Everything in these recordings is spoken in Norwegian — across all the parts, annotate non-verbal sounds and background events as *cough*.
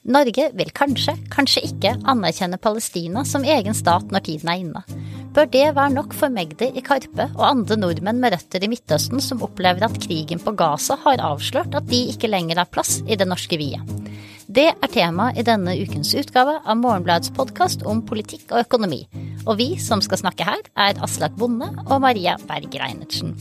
Norge vil kanskje, kanskje ikke anerkjenne Palestina som egen stat når tiden er inne. Bør det være nok for Magdi i Karpe og andre nordmenn med røtter i Midtøsten som opplever at krigen på Gaza har avslørt at de ikke lenger har plass i det norske viet? Det er tema i denne ukens utgave av Morgenbladets podkast om politikk og økonomi. Og vi som skal snakke her, er Aslak Bonde og Maria Berg Reinertsen.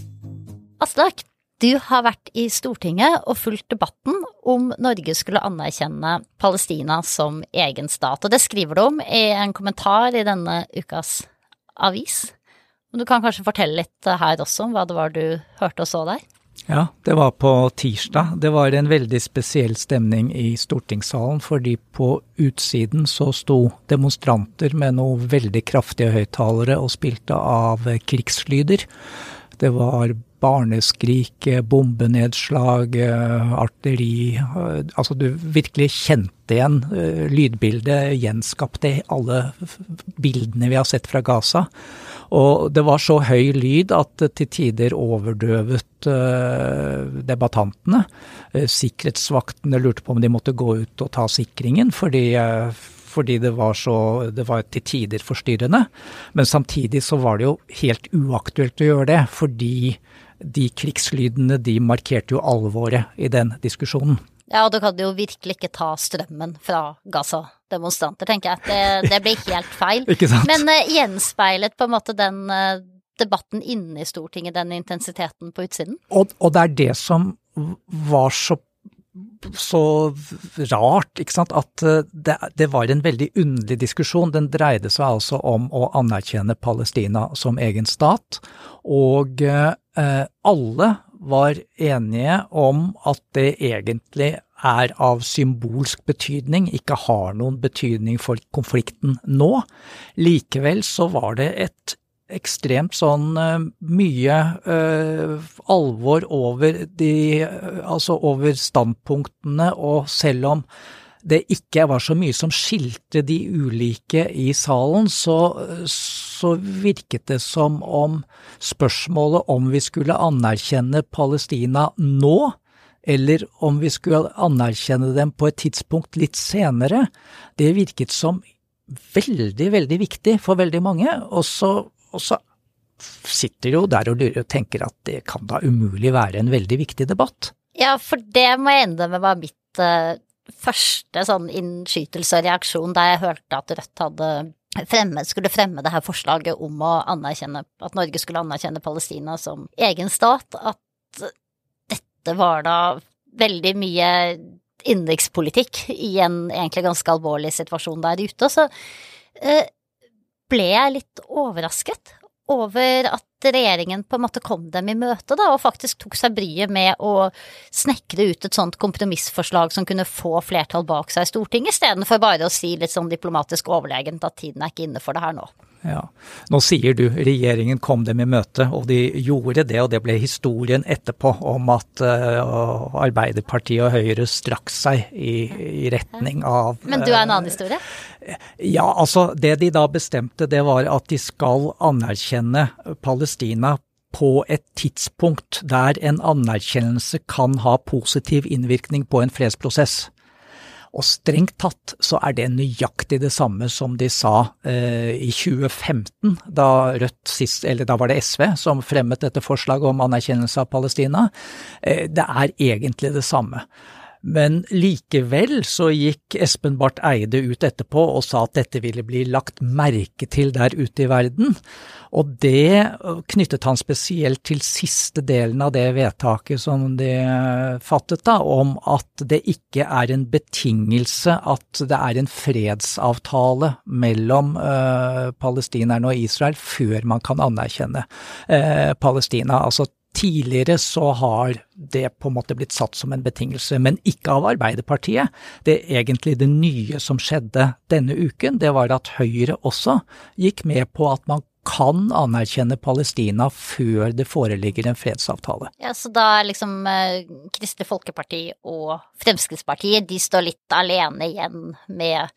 Aslak, du har vært i Stortinget og fulgt debatten om Norge skulle anerkjenne Palestina som egen stat, og det skriver du om i en kommentar i denne ukas avis. Du kan kanskje fortelle litt her også om hva det var du hørte og så der? Ja, det var på tirsdag. Det var en veldig spesiell stemning i stortingssalen, fordi på utsiden så sto demonstranter med noe veldig kraftige høyttalere og spilte av krigslyder. Det var barneskrik, bombenedslag, artilleri Altså du virkelig kjente igjen lydbildet, gjenskapte alle bildene vi har sett fra Gaza. Og det var så høy lyd at det til tider overdøvet debattantene. Sikkerhetsvaktene lurte på om de måtte gå ut og ta sikringen, fordi fordi det var så Det var til tider forstyrrende. Men samtidig så var det jo helt uaktuelt å gjøre det, fordi de krigslydene de markerte jo alvoret i den diskusjonen. Ja, og du kan jo virkelig ikke ta strømmen fra Gaza-demonstranter, tenker jeg. Det, det blir helt feil. *laughs* ikke sant? Men uh, gjenspeilet på en måte den uh, debatten inne i Stortinget, den intensiteten på utsiden? Og, og det er det som var så så rart, ikke sant, at det, det, var en veldig underlig diskusjon. Den dreide seg altså om å anerkjenne Palestina som egen stat, og eh, alle var enige om at det egentlig er av symbolsk betydning, ikke har noen betydning for konflikten nå. Likevel så var det et ekstremt sånn mye uh, alvor over de Altså over standpunktene, og selv om det ikke var så mye som skilte de ulike i salen, så, så virket det som om spørsmålet om vi skulle anerkjenne Palestina nå, eller om vi skulle anerkjenne dem på et tidspunkt litt senere, det virket som veldig, veldig viktig for veldig mange. Og så og så sitter jo der og tenker at det kan da umulig være en veldig viktig debatt. Ja, for det må jeg innrømme var mitt uh, første sånn innskytelse og reaksjon da jeg hørte at Rødt hadde fremme, skulle fremme det her forslaget om å anerkjenne, at Norge skulle anerkjenne Palestina som egen stat, at dette var da veldig mye innenrikspolitikk i en egentlig ganske alvorlig situasjon der ute. Så uh, ble jeg litt overrasket over at regjeringen på en måte kom dem i møte, da, og faktisk tok seg bryet med å snekre ut et sånt kompromissforslag som kunne få flertall bak seg i Stortinget, istedenfor bare å si litt sånn diplomatisk overlegent at tiden er ikke inne for det her nå. Ja. Nå sier du regjeringen kom dem i møte, og de gjorde det. Og det ble historien etterpå om at uh, Arbeiderpartiet og Høyre strakk seg i, i retning av uh, *laughs* Men du er en annen historie? Ja, altså det de da bestemte, det var at de skal anerkjenne Palestina på et tidspunkt der en anerkjennelse kan ha positiv innvirkning på en fredsprosess. Og strengt tatt så er det nøyaktig det samme som de sa eh, i 2015, da Rødt sist, eller da var det SV som fremmet dette forslaget om anerkjennelse av Palestina. Eh, det er egentlig det samme. Men likevel så gikk Espen Barth Eide ut etterpå og sa at dette ville bli lagt merke til der ute i verden. Og det knyttet han spesielt til siste delen av det vedtaket som de fattet, da, om at det ikke er en betingelse at det er en fredsavtale mellom uh, palestinerne og Israel før man kan anerkjenne uh, Palestina. Altså Tidligere så har det på en måte blitt satt som en betingelse, men ikke av Arbeiderpartiet. Det er egentlig det nye som skjedde denne uken, det var at Høyre også gikk med på at man kan anerkjenne Palestina før det foreligger en fredsavtale. Ja, Så da liksom eh, Kristelig Folkeparti og Fremskrittspartiet de står litt alene igjen med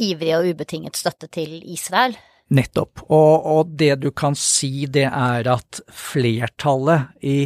ivrig og ubetinget støtte til Israel? Nettopp. Og, og, det du kan si, det er at flertallet i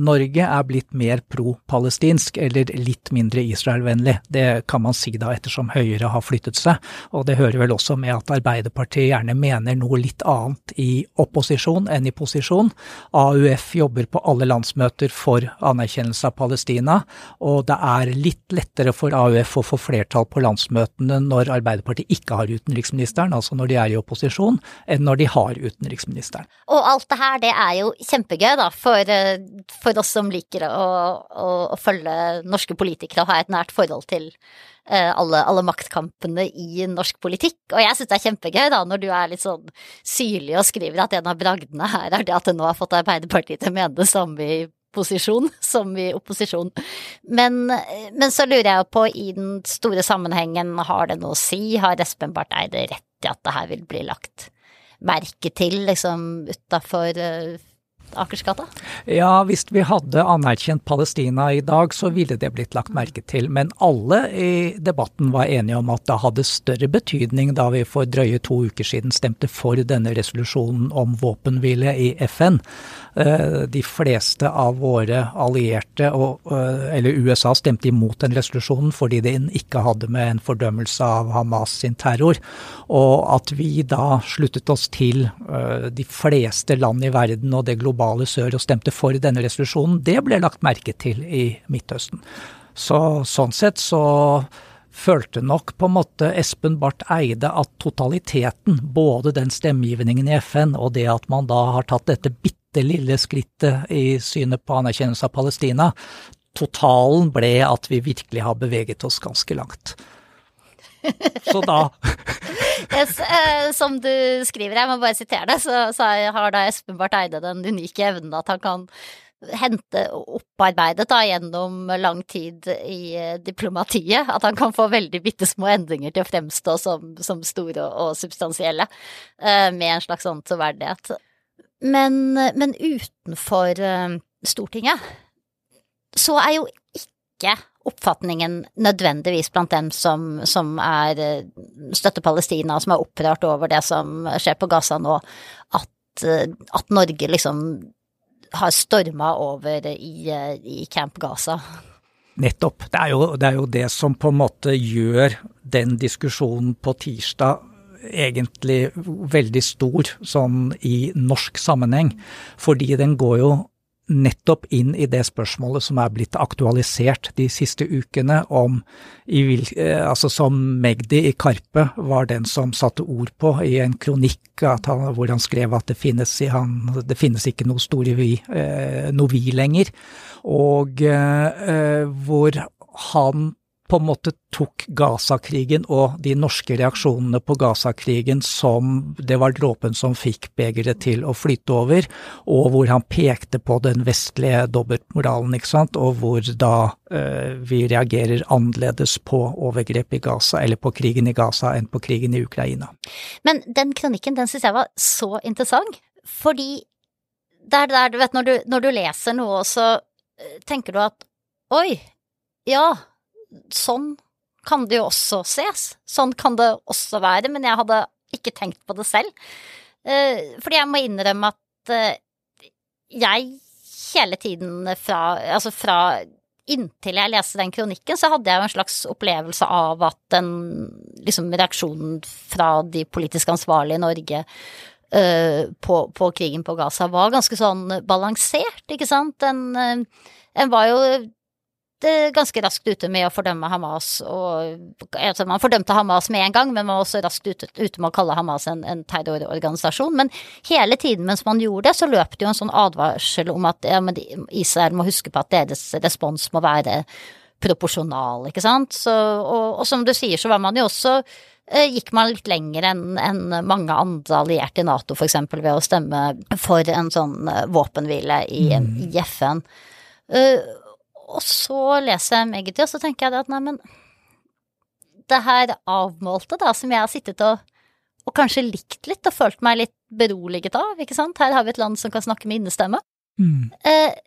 Norge er blitt mer pro-palestinsk, eller litt mindre Israel-vennlig. Det kan man si da ettersom Høyre har flyttet seg, og det hører vel også med at Arbeiderpartiet gjerne mener noe litt annet i opposisjon enn i posisjon. AUF jobber på alle landsmøter for anerkjennelse av Palestina, og det er litt lettere for AUF å få flertall på landsmøtene når Arbeiderpartiet ikke har utenriksministeren, altså når de er i opposisjon, enn når de har utenriksministeren. Og alt det her, det er jo kjempegøy, da, for eh, for oss som liker å, å, å, følge norske politikere og ha et nært forhold til uh, alle, alle, maktkampene i norsk politikk. Og jeg syns det er kjempegøy da, når du er litt sånn syrlig og skriver at en av bragdene her er det at det nå har fått Arbeiderpartiet til å mene det samme i posisjon *laughs* som i opposisjon. Men, men, så lurer jeg på, i den store sammenhengen, har det noe å si? Har Espen Barth Eide rett i at det her vil bli lagt merke til, liksom, utafor uh, Akersgata? Ja, hvis vi hadde anerkjent Palestina i dag, så ville det blitt lagt merke til. Men alle i debatten var enige om at det hadde større betydning da vi for drøye to uker siden stemte for denne resolusjonen om våpenhvile i FN. Eh, de fleste av våre allierte, eh, eller USA, stemte imot den resolusjonen fordi den ikke hadde med en fordømmelse av Hamas sin terror. Og at vi da sluttet oss til eh, de fleste land i verden og det globale sør og stemte for denne resolusjonen, det ble lagt merke til i Midtøsten. Så sånn sett så følte nok på en måte Espen Barth Eide at totaliteten, både den stemmegivningen i FN og det at man da har tatt dette bitte lille skrittet i synet på anerkjennelse av Palestina. Totalen ble at vi virkelig har beveget oss ganske langt. Så da yes, eh, Som du skriver, jeg må bare sitere det, så, så har da Espen Barth Eide den unike evnen at han kan hente opparbeidet da, gjennom lang tid i eh, diplomatiet. At han kan få veldig bitte små endringer til å fremstå som, som store og, og substansielle, eh, med en slags sånn troverdighet. Men, men utenfor uh, Stortinget så er jo ikke oppfatningen nødvendigvis blant dem som, som er eh, støtter Palestina, og som er opprørt over det som skjer på Gaza nå, at, eh, at Norge liksom har storma over i, i Camp Gaza. Nettopp. Det er, jo, det er jo det som på en måte gjør den diskusjonen på tirsdag egentlig veldig stor sånn i norsk sammenheng, fordi den går jo nettopp inn i det spørsmålet som er blitt aktualisert de siste ukene, om vil, eh, altså som Magdi i Karpe var den som satte ord på i en kronikk han, hvor han skrev at det finnes, han, det finnes ikke noe store vi, eh, noe vi lenger, og eh, hvor han på en måte tok Gaza-krigen og de norske reaksjonene på Gaza-krigen som det var dråpen som fikk begeret til å flyte over, og hvor han pekte på den vestlige dobbeltmoralen, ikke sant, og hvor da eh, vi reagerer annerledes på overgrep i Gaza, eller på krigen i Gaza, enn på krigen i Ukraina. Men den kronikken, den syns jeg var så interessant, fordi det er der, du vet, når du, når du leser noe, så eh, tenker du at oi, ja, sånn kan det jo også ses. Sånn kan det også være, men jeg hadde ikke tenkt på det selv. Eh, fordi jeg må innrømme at eh, jeg hele tiden fra Altså fra inntil jeg leste den kronikken, så hadde jeg jo en slags opplevelse av at den liksom reaksjonen fra de politisk ansvarlige i Norge uh, på, på, krigen på Gaza var ganske sånn balansert, ikke sant. Den, en var jo ganske raskt ute med å fordømme Hamas. Og, altså man fordømte Hamas med en gang, men man var også raskt ute, ute med å kalle Hamas en, en, terrororganisasjon. Men hele tiden mens man gjorde det, så løp det jo en sånn advarsel om at ja, Israel må huske på at deres respons må være proporsjonal, ikke sant. Så, og, og, som du sier, så var man jo også eh, gikk man litt lenger enn en mange andre allierte i Nato, f.eks. ved å stemme for en sånn eh, våpenhvile i, mm. i FN. Uh, og så leser jeg Megity, og så tenker jeg at nei, men det her avmålte, da, som jeg har sittet og, og kanskje likt litt og følt meg litt beroliget av, ikke sant, her har vi et land som kan snakke med innestemme, mm. eh,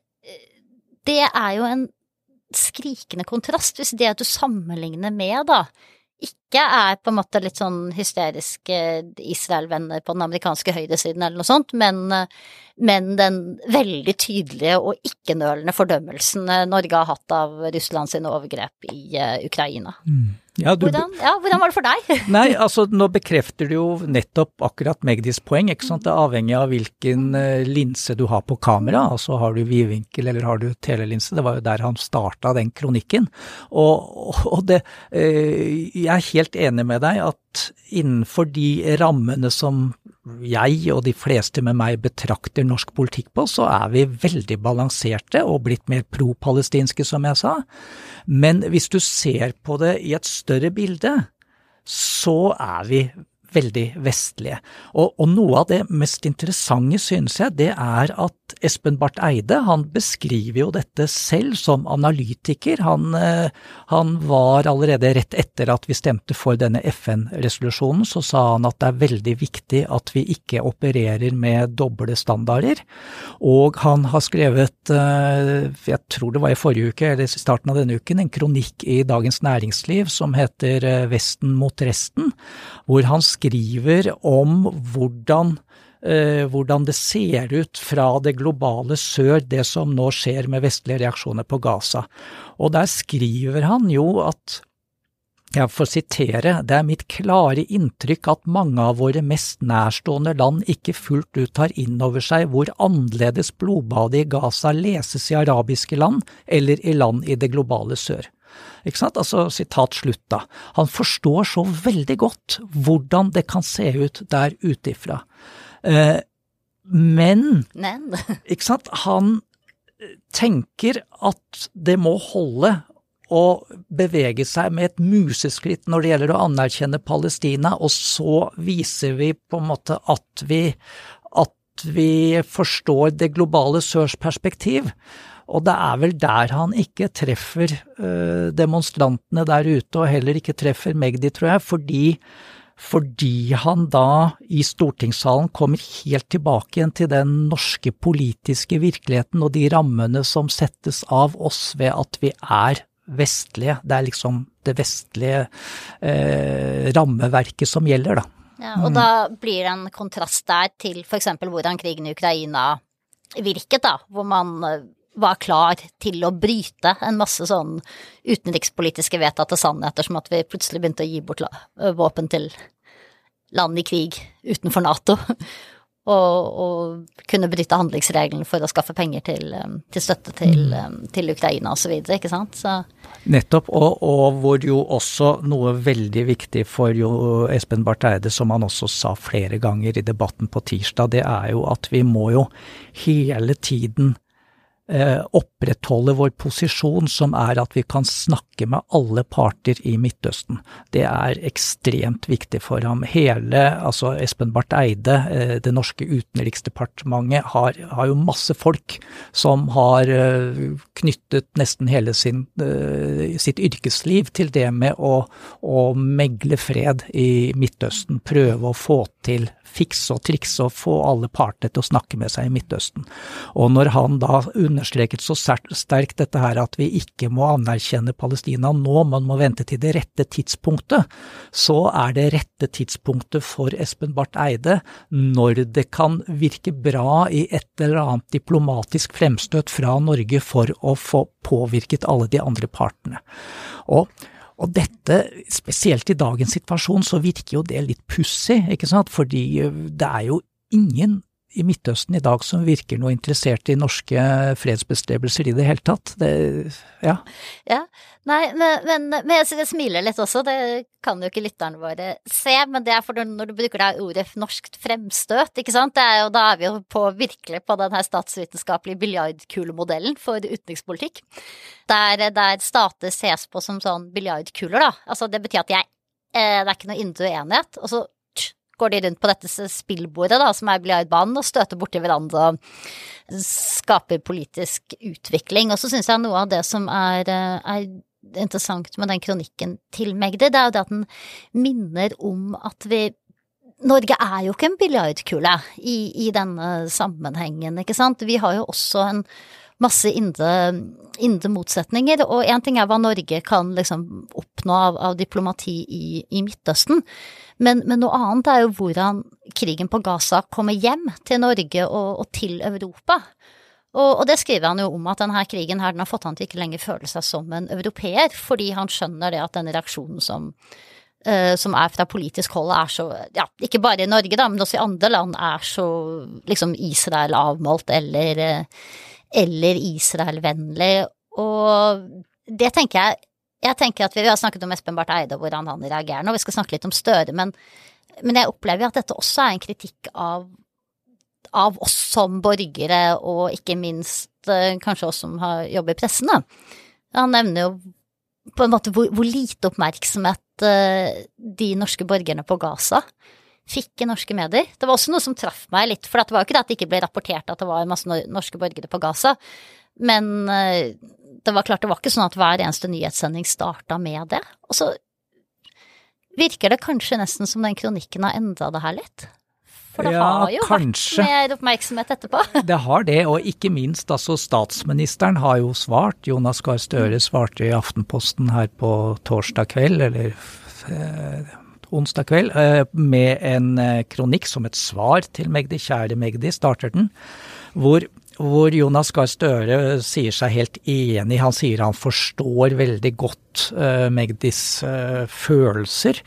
det er jo en skrikende kontrast, hvis det at du sammenligner med, da, ikke er på en måte litt sånn hysteriske Israel-venner på den amerikanske høyresiden eller noe sånt, men, men den veldig tydelige og ikke-nølende fordømmelsen Norge har hatt av Russland sine overgrep i uh, Ukraina. Mm. Ja, du, hvordan, ja, hvordan, var det for deg? *laughs* Nei, altså nå bekrefter du jo nettopp akkurat Magdis poeng. ikke sant? Det er avhengig av hvilken uh, linse du har på kamera. Altså har du vidvinkel eller har du telelinse. Det var jo der han starta den kronikken. Og, og det, jeg er helt enig med deg at innenfor de rammene som jeg og de fleste med meg betrakter norsk politikk på, så er vi veldig balanserte og blitt mer pro-palestinske, som jeg sa. Men hvis du ser på det i et større bilde, så er vi veldig vestlige. Og, og, noe av det mest interessante, synes jeg, det er at Espen Barth Eide han beskriver jo dette selv som analytiker. Han, eh, han var allerede rett etter at vi stemte for denne FN-resolusjonen, så sa han at det er veldig viktig at vi ikke opererer med doble standarder. Og han har skrevet, eh, jeg tror det var i forrige uke eller i starten av denne uken, en kronikk i Dagens Næringsliv som heter eh, Vesten mot resten, hvor han skriver om hvordan, eh, hvordan det ser ut fra det globale sør, det som nå skjer med vestlige reaksjoner på Gaza. Og der skriver han jo at jeg får sitere, det er mitt klare inntrykk at mange av våre mest nærstående land ikke fullt ut tar inn over seg hvor annerledes blodbadet i Gaza leses i arabiske land eller i land i det globale sør. Ikke sant? Altså, sitat slutt, da. Han forstår så veldig godt hvordan det kan se ut der utifra. Eh, men, men. *laughs* ikke sant, han tenker at det må holde å bevege seg med et museskritt når det gjelder å anerkjenne Palestina, og så viser vi på en måte at vi, at vi forstår det globale sørs perspektiv. Og det er vel der han ikke treffer uh, demonstrantene der ute, og heller ikke treffer Magdi, tror jeg, fordi, fordi han da i stortingssalen kommer helt tilbake igjen til den norske politiske virkeligheten og de rammene som settes av oss ved at vi er vestlige. Det er liksom det vestlige eh, rammeverket som gjelder, da. Ja, og mm. da blir det en kontrast der til f.eks. hvordan krigen i Ukraina virket, da. Hvor man var klar til å bryte en masse sånn utenrikspolitiske vedtatte sannheter, som at vi plutselig begynte å gi bort våpen til land i krig utenfor Nato. *laughs* Og, og kunne bryte handlingsreglene for å skaffe penger til, um, til støtte til, mm. um, til Ukraina osv., ikke sant. Så. Nettopp, og, og, hvor jo også noe veldig viktig for jo Espen Barth Eide, som han også sa flere ganger i debatten på tirsdag, det er jo at vi må jo hele tiden Eh, opprettholde vår posisjon, som er at vi kan snakke med alle parter i Midtøsten. Det er ekstremt viktig for ham. Hele, altså Espen Barth Eide, eh, det norske utenriksdepartementet, har, har jo masse folk som har eh, knyttet nesten hele sin, sitt yrkesliv til det med å, å megle fred i Midtøsten. Prøve å få til fikse og trikse og få alle parter til å snakke med seg i Midtøsten. Og når han da understreket så sterkt dette her at vi ikke må anerkjenne Palestina nå, man må vente til det rette tidspunktet, så er det rette tidspunktet for Espen Barth Eide når det kan virke bra i et eller annet diplomatisk fremstøt fra Norge for å få påvirket alle de andre partene. Og og dette, spesielt i dagens situasjon, så virker jo det litt pussig, ikke sant, fordi eh, det er jo ingen i Midtøsten i dag som virker noe interessert i norske fredsbestrebelser i det hele tatt. Det, ja. ja. Nei, men, men, men jeg smiler litt også, det kan jo ikke lytterne våre se, men det er for når du bruker det ordet norskt fremstøt, ikke sant, er jo, da er vi jo på, virkelig på den her statsvitenskapelige biljardkulemodellen for utenrikspolitikk, der, der stater ses på som sånn biljardkuler, da. Altså det betyr at jeg, eh, det er ikke noe indre uenighet, og så går de rundt på dette spillbordet, da, som er biljardbanen, og støter borti hverandre og skaper politisk utvikling. Og så syns jeg noe av det som er, eh, er interessant med den kronikken til Magdi, det er jo det at den minner om at vi Norge er jo ikke en biljardkule i, i denne sammenhengen, ikke sant. Vi har jo også en masse indre, indre motsetninger, og én ting er hva Norge kan liksom oppnå oppnå av, av diplomati i, i Midtøsten. Men, men, noe annet er jo hvordan krigen på Gaza kommer hjem til Norge og, og til Europa. Og, og, det skriver han jo om, at denne krigen her, den har fått han til ikke lenger føle seg som en europeer, fordi han skjønner det at den reaksjonen som, uh, som er fra politisk hold, er så Ja, ikke bare i Norge, da, men også i andre land, er så liksom Israel avmålt eller, uh, eller Israel-vennlig. Og det tenker jeg Jeg tenker at vi, vi har snakket om Espen Barth Eide og hvordan han reagerer nå, vi skal snakke litt om Støre, men, men jeg opplever at dette også er en kritikk av av oss som borgere, og ikke minst eh, kanskje oss som har jobber i pressen. Da. Han nevner jo på en måte hvor, hvor lite oppmerksomhet uh, de norske borgerne på Gaza fikk i norske medier. Det var også noe som traff meg litt, for det var jo ikke det at det ikke ble rapportert at det var masse norske borgere på Gaza, men uh, det var klart det var ikke sånn at hver eneste nyhetssending starta med det. Og så virker det kanskje nesten som den kronikken har endra det her litt. For det ja, har jo kanskje. vært mer oppmerksomhet etterpå. *laughs* det har det, og ikke minst altså statsministeren har jo svart. Jonas Gahr Støre svarte i Aftenposten her på torsdag kveld, eller eh, onsdag kveld, eh, med en eh, kronikk som et svar til Magdi. Kjære Magdi, starter den. Hvor hvor Jonas Gahr Støre sier seg helt enig. Han sier han forstår veldig godt uh, Magdis følelser.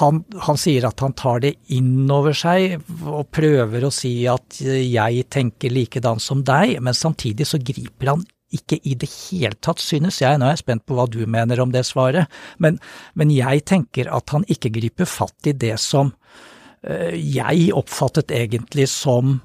Han, han, sier at han tar det inn over seg og prøver å si at jeg tenker likedan som deg, men samtidig så griper han ikke i det hele tatt, synes jeg, nå er jeg spent på hva du mener om det svaret, men, men jeg tenker at han ikke griper fatt i det som uh, jeg oppfattet egentlig som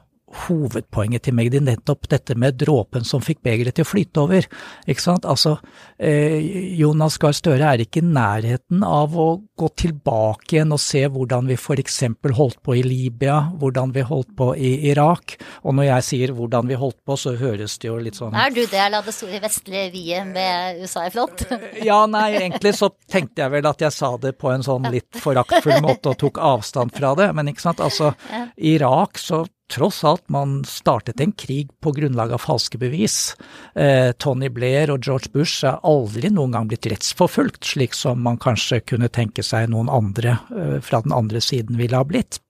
hovedpoenget til Magdi nettopp dette med dråpen som fikk begeret til å flyte over. Ikke sant? Altså, eh, Jonas Gahr Støre er ikke i nærheten av å gå tilbake igjen og se hvordan vi f.eks. holdt på i Libya, hvordan vi holdt på i Irak. Og når jeg sier hvordan vi holdt på, så høres det jo litt sånn Er du del av det store vestlige vi-et med USA i front? ja, nei, egentlig så tenkte jeg vel at jeg sa det på en sånn litt foraktfull måte og tok avstand fra det, men ikke sant, altså Irak så tross alt man startet en krig på grunnlag av falske bevis. Eh, Tony Blair og George Bush er aldri noen gang blitt rettsforfulgt, slik som man kanskje kunne tenke seg noen andre eh, fra den andre siden ville ha blitt.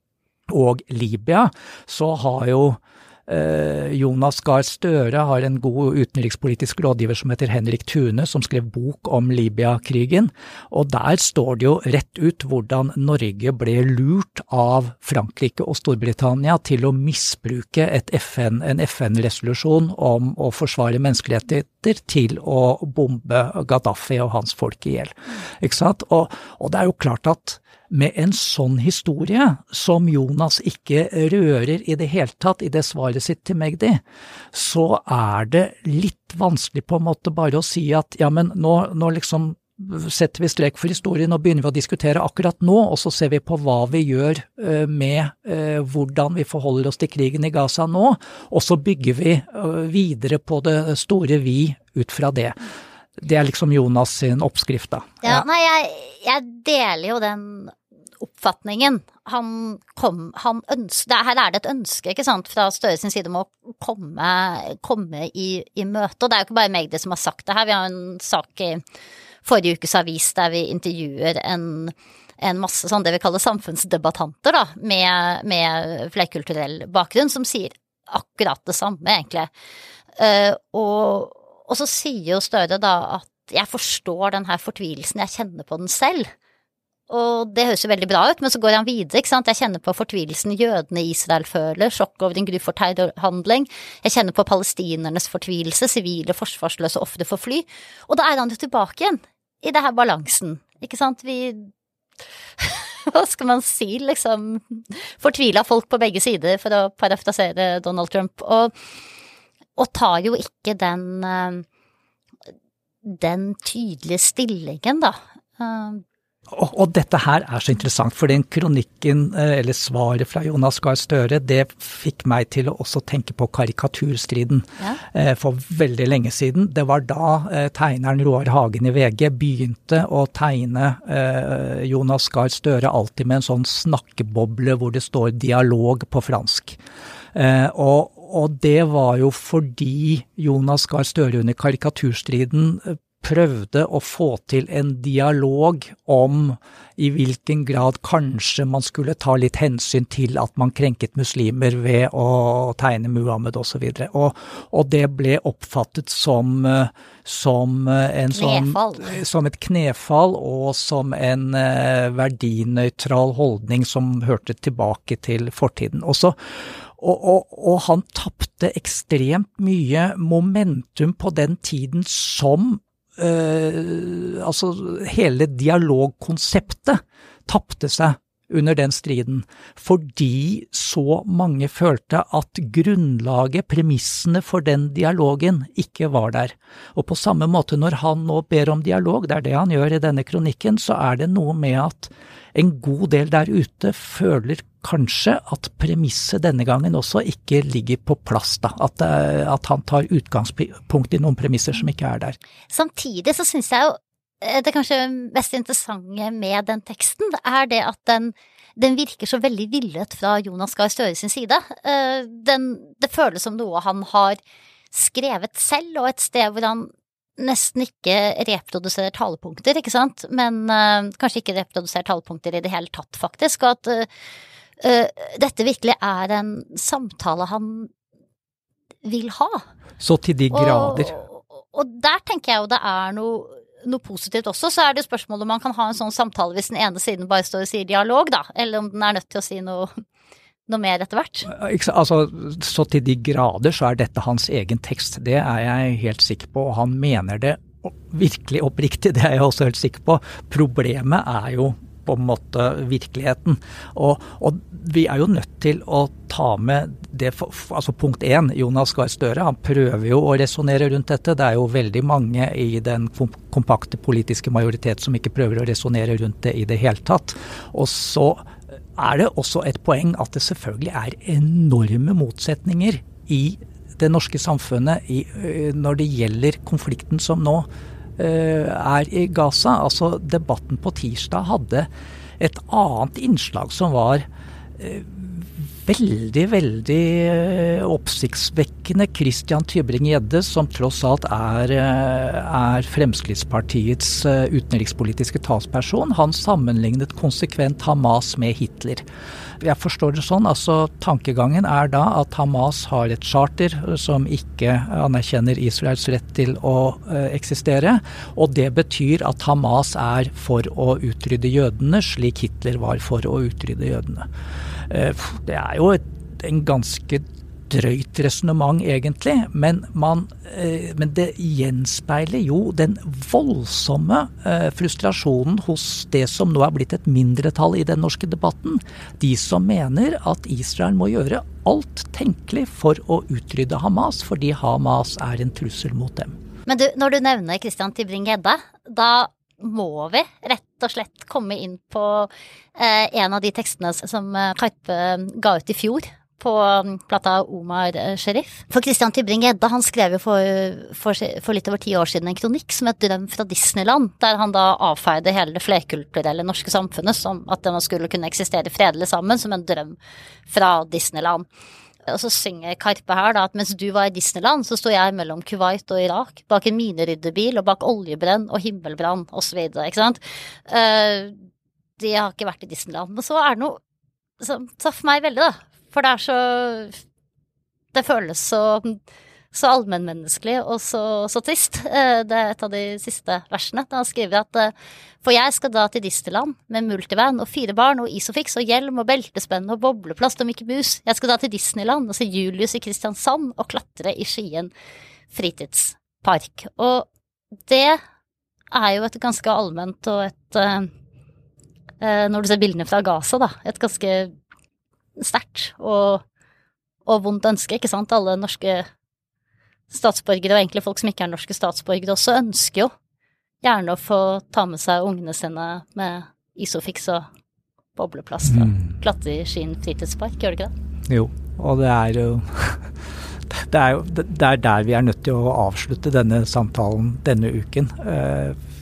Og Libya, så har jo Jonas Gahr Støre har en god utenrikspolitisk rådgiver som heter Henrik Thune, som skrev bok om Libya-krigen. Og der står det jo rett ut hvordan Norge ble lurt av Frankrike og Storbritannia til å misbruke FN, en FN-resolusjon om å forsvare menneskerettigheter til å bombe Gaddafi og hans folk i hjel. Og, og det er jo klart at med en sånn historie, som Jonas ikke rører i det hele tatt i det svaret sitt til Magdi, så er det litt vanskelig på en måte bare å si at ja, men nå, nå liksom setter vi strek for historien og begynner vi å diskutere akkurat nå, og så ser vi på hva vi gjør eh, med eh, hvordan vi forholder oss til krigen i Gaza nå, og så bygger vi eh, videre på det store vi ut fra det. Det er liksom Jonas sin oppskrift, da. Ja, ja. nei, jeg, jeg deler jo den oppfatningen. Han kom han ønsker, Her er det et ønske ikke sant, fra Støre sin side om å komme, komme i, i, møte. Og det er jo ikke bare Magdi som har sagt det her. Vi har en sak i forrige ukes avis der vi intervjuer en, en masse sånn det vi kaller samfunnsdebattanter da, med, med flerkulturell bakgrunn, som sier akkurat det samme, egentlig. Uh, og, og så sier jo Støre da at jeg forstår den her fortvilelsen, jeg kjenner på den selv. Og det høres jo veldig bra ut, men så går han videre, ikke sant. Jeg kjenner på fortvilelsen jødene i Israel føler, sjokk over en grufull terrorhandling. Jeg kjenner på palestinernes fortvilelse, sivile forsvarsløse ofre for fly. Og da er han jo tilbake igjen i det her balansen, ikke sant. Vi *laughs* Hva skal man si, liksom. Fortvila folk på begge sider, for å parafrasere Donald Trump. Og, og tar jo ikke den eh, den tydelige stillingen, da. Og, og, dette her er så interessant, for den kronikken, eh, eller svaret fra Jonas Gahr Støre, det fikk meg til å også tenke på karikaturstriden ja. Eh, for veldig lenge siden. Det var da eh, tegneren Roar Hagen i VG begynte å tegne Jonas Gahr Støre alltid med en sånn snakkeboble hvor det står 'dialog' på fransk. Og, og det var jo fordi Jonas Gahr Støre under karikaturstriden prøvde å få til en dialog om i hvilken grad kanskje man skulle ta litt hensyn til at man krenket muslimer ved å tegne Muhammed osv. Og, og, og det ble oppfattet som, som, en som, som et knefall og som en uh, verdinøytral holdning som hørte tilbake til fortiden. Også, og, og, og, han tapte ekstremt mye momentum på den tiden som Altså, hele dialogkonseptet tapte seg under den striden, fordi så mange følte at grunnlaget, premissene for den dialogen, ikke var der. Og på samme måte når han nå ber om dialog, det er det han gjør i denne kronikken, så er det noe med at en god del der ute føler kanskje at premisset denne gangen også ikke ligger på plass, da. At, eh, at han tar utgangspunkt i noen premisser som ikke er der. Samtidig så syns jeg jo det kanskje mest interessante med den teksten, er det at den, den virker så veldig villet fra Jonas Gahr Støre sin side. Eh, den, det føles som noe han har skrevet selv, og et sted hvor han nesten ikke reproduserer talepunkter, ikke sant, men uh, kanskje ikke reproduserer talepunkter i det hele tatt, faktisk, og at uh, dette virkelig er en samtale han vil ha. Så til de grader. Og, og, og der tenker jeg jo det er noe, noe positivt også. Så er det jo spørsmålet om man kan ha en sånn samtale hvis den ene siden bare står og sier dialog, da, eller om den er nødt til å si noe noe mer etter hvert? Altså, så til de grader så er dette hans egen tekst. Det er jeg helt sikker på. Og han mener det virkelig oppriktig, det er jeg også helt sikker på. Problemet er jo på en måte virkeligheten. Og, og, vi er jo nødt til å ta med det altså Punkt én, Jonas Gahr Støre han prøver jo å resonnere rundt dette. Det er jo veldig mange i den kompakte politiske majoritet som ikke prøver å resonnere rundt det i det hele tatt. Og så er det også et poeng at det selvfølgelig er enorme motsetninger i det norske samfunnet når det gjelder konflikten som nå er i Gaza. Altså, debatten på tirsdag hadde et annet innslag som var eh, veldig, veldig eh, oppsiktsvekkende. Christian Tybring-Gjedde, som tross alt er, er, Fremskrittspartiets utenrikspolitiske talsperson, han sammenlignet konsekvent Hamas med Hitler jeg forstår det sånn, altså tankegangen er da at Hamas har et charter som ikke anerkjenner Israels rett til å uh, eksistere. Og det betyr at Hamas er for å utrydde jødene, slik Hitler var for å utrydde jødene. Uh, det er jo et, en ganske drøyt resonnement, egentlig, men, man, eh, men, det gjenspeiler jo den voldsomme eh, frustrasjonen hos det som nå er blitt et mindretall i den norske debatten. De som mener at Israel må gjøre alt tenkelig for å utrydde Hamas, fordi Hamas er en trussel mot dem. Men du, når du nevner Christian Tybring-Gjedde, da må vi rett og slett komme inn på eh, en av de tekstene som eh, Karpe ga ut i fjor på um, plata Omar eh, Sherif. For Christian Tybring-Gjedde han skrev jo for, for, for, litt over ti år siden en kronikk som het 'Drøm fra Disneyland', der han da avfeide hele det flerkulturelle norske samfunnet som at man skulle kunne eksistere fredelig sammen, som en drøm fra Disneyland. Og så synger Karpe her da at mens du var i Disneyland, så sto jeg mellom Kuwait og Irak, bak en mineryddebil og bak oljebrenn og himmelbrann osv., ikke sant. Uh, de har ikke vært i Disneyland. Men så er det noe som traff meg veldig, da. For det er så Det føles så, så allmennmenneskelig og så, så, trist. Eh, det er et av de siste versene. Da skriver at eh, For jeg skal da til Disneyland med multivan og fire barn og Isofix og hjelm og beltespenn og bobleplast og Mickey Mus. Jeg skal da til Disneyland og se Julius i Kristiansand og klatre i Skien fritidspark. Og det er jo et ganske allment og et uh, Når du ser bildene fra Gaza, da. Et ganske sterkt og, og, vondt ønske, ikke sant. Alle norske statsborgere, og egentlig folk som ikke er norske statsborgere også, ønsker jo gjerne å få ta med seg ungene sine med Isofix og bobleplast og mm. klatre i Skien fritidspark, gjør det ikke det? Jo, og det er jo *laughs* det er jo det er der vi er nødt til å avslutte denne samtalen denne uken.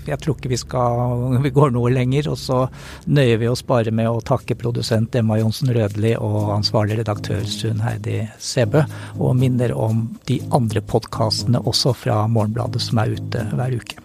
Jeg tror ikke vi skal Vi går noe lenger. Og så nøyer vi oss bare med å takke produsent Emma Johnsen Rødli og ansvarlig redaktør Sunn Heidi Sebø, og minner om de andre podkastene også fra Morgenbladet som er ute hver uke.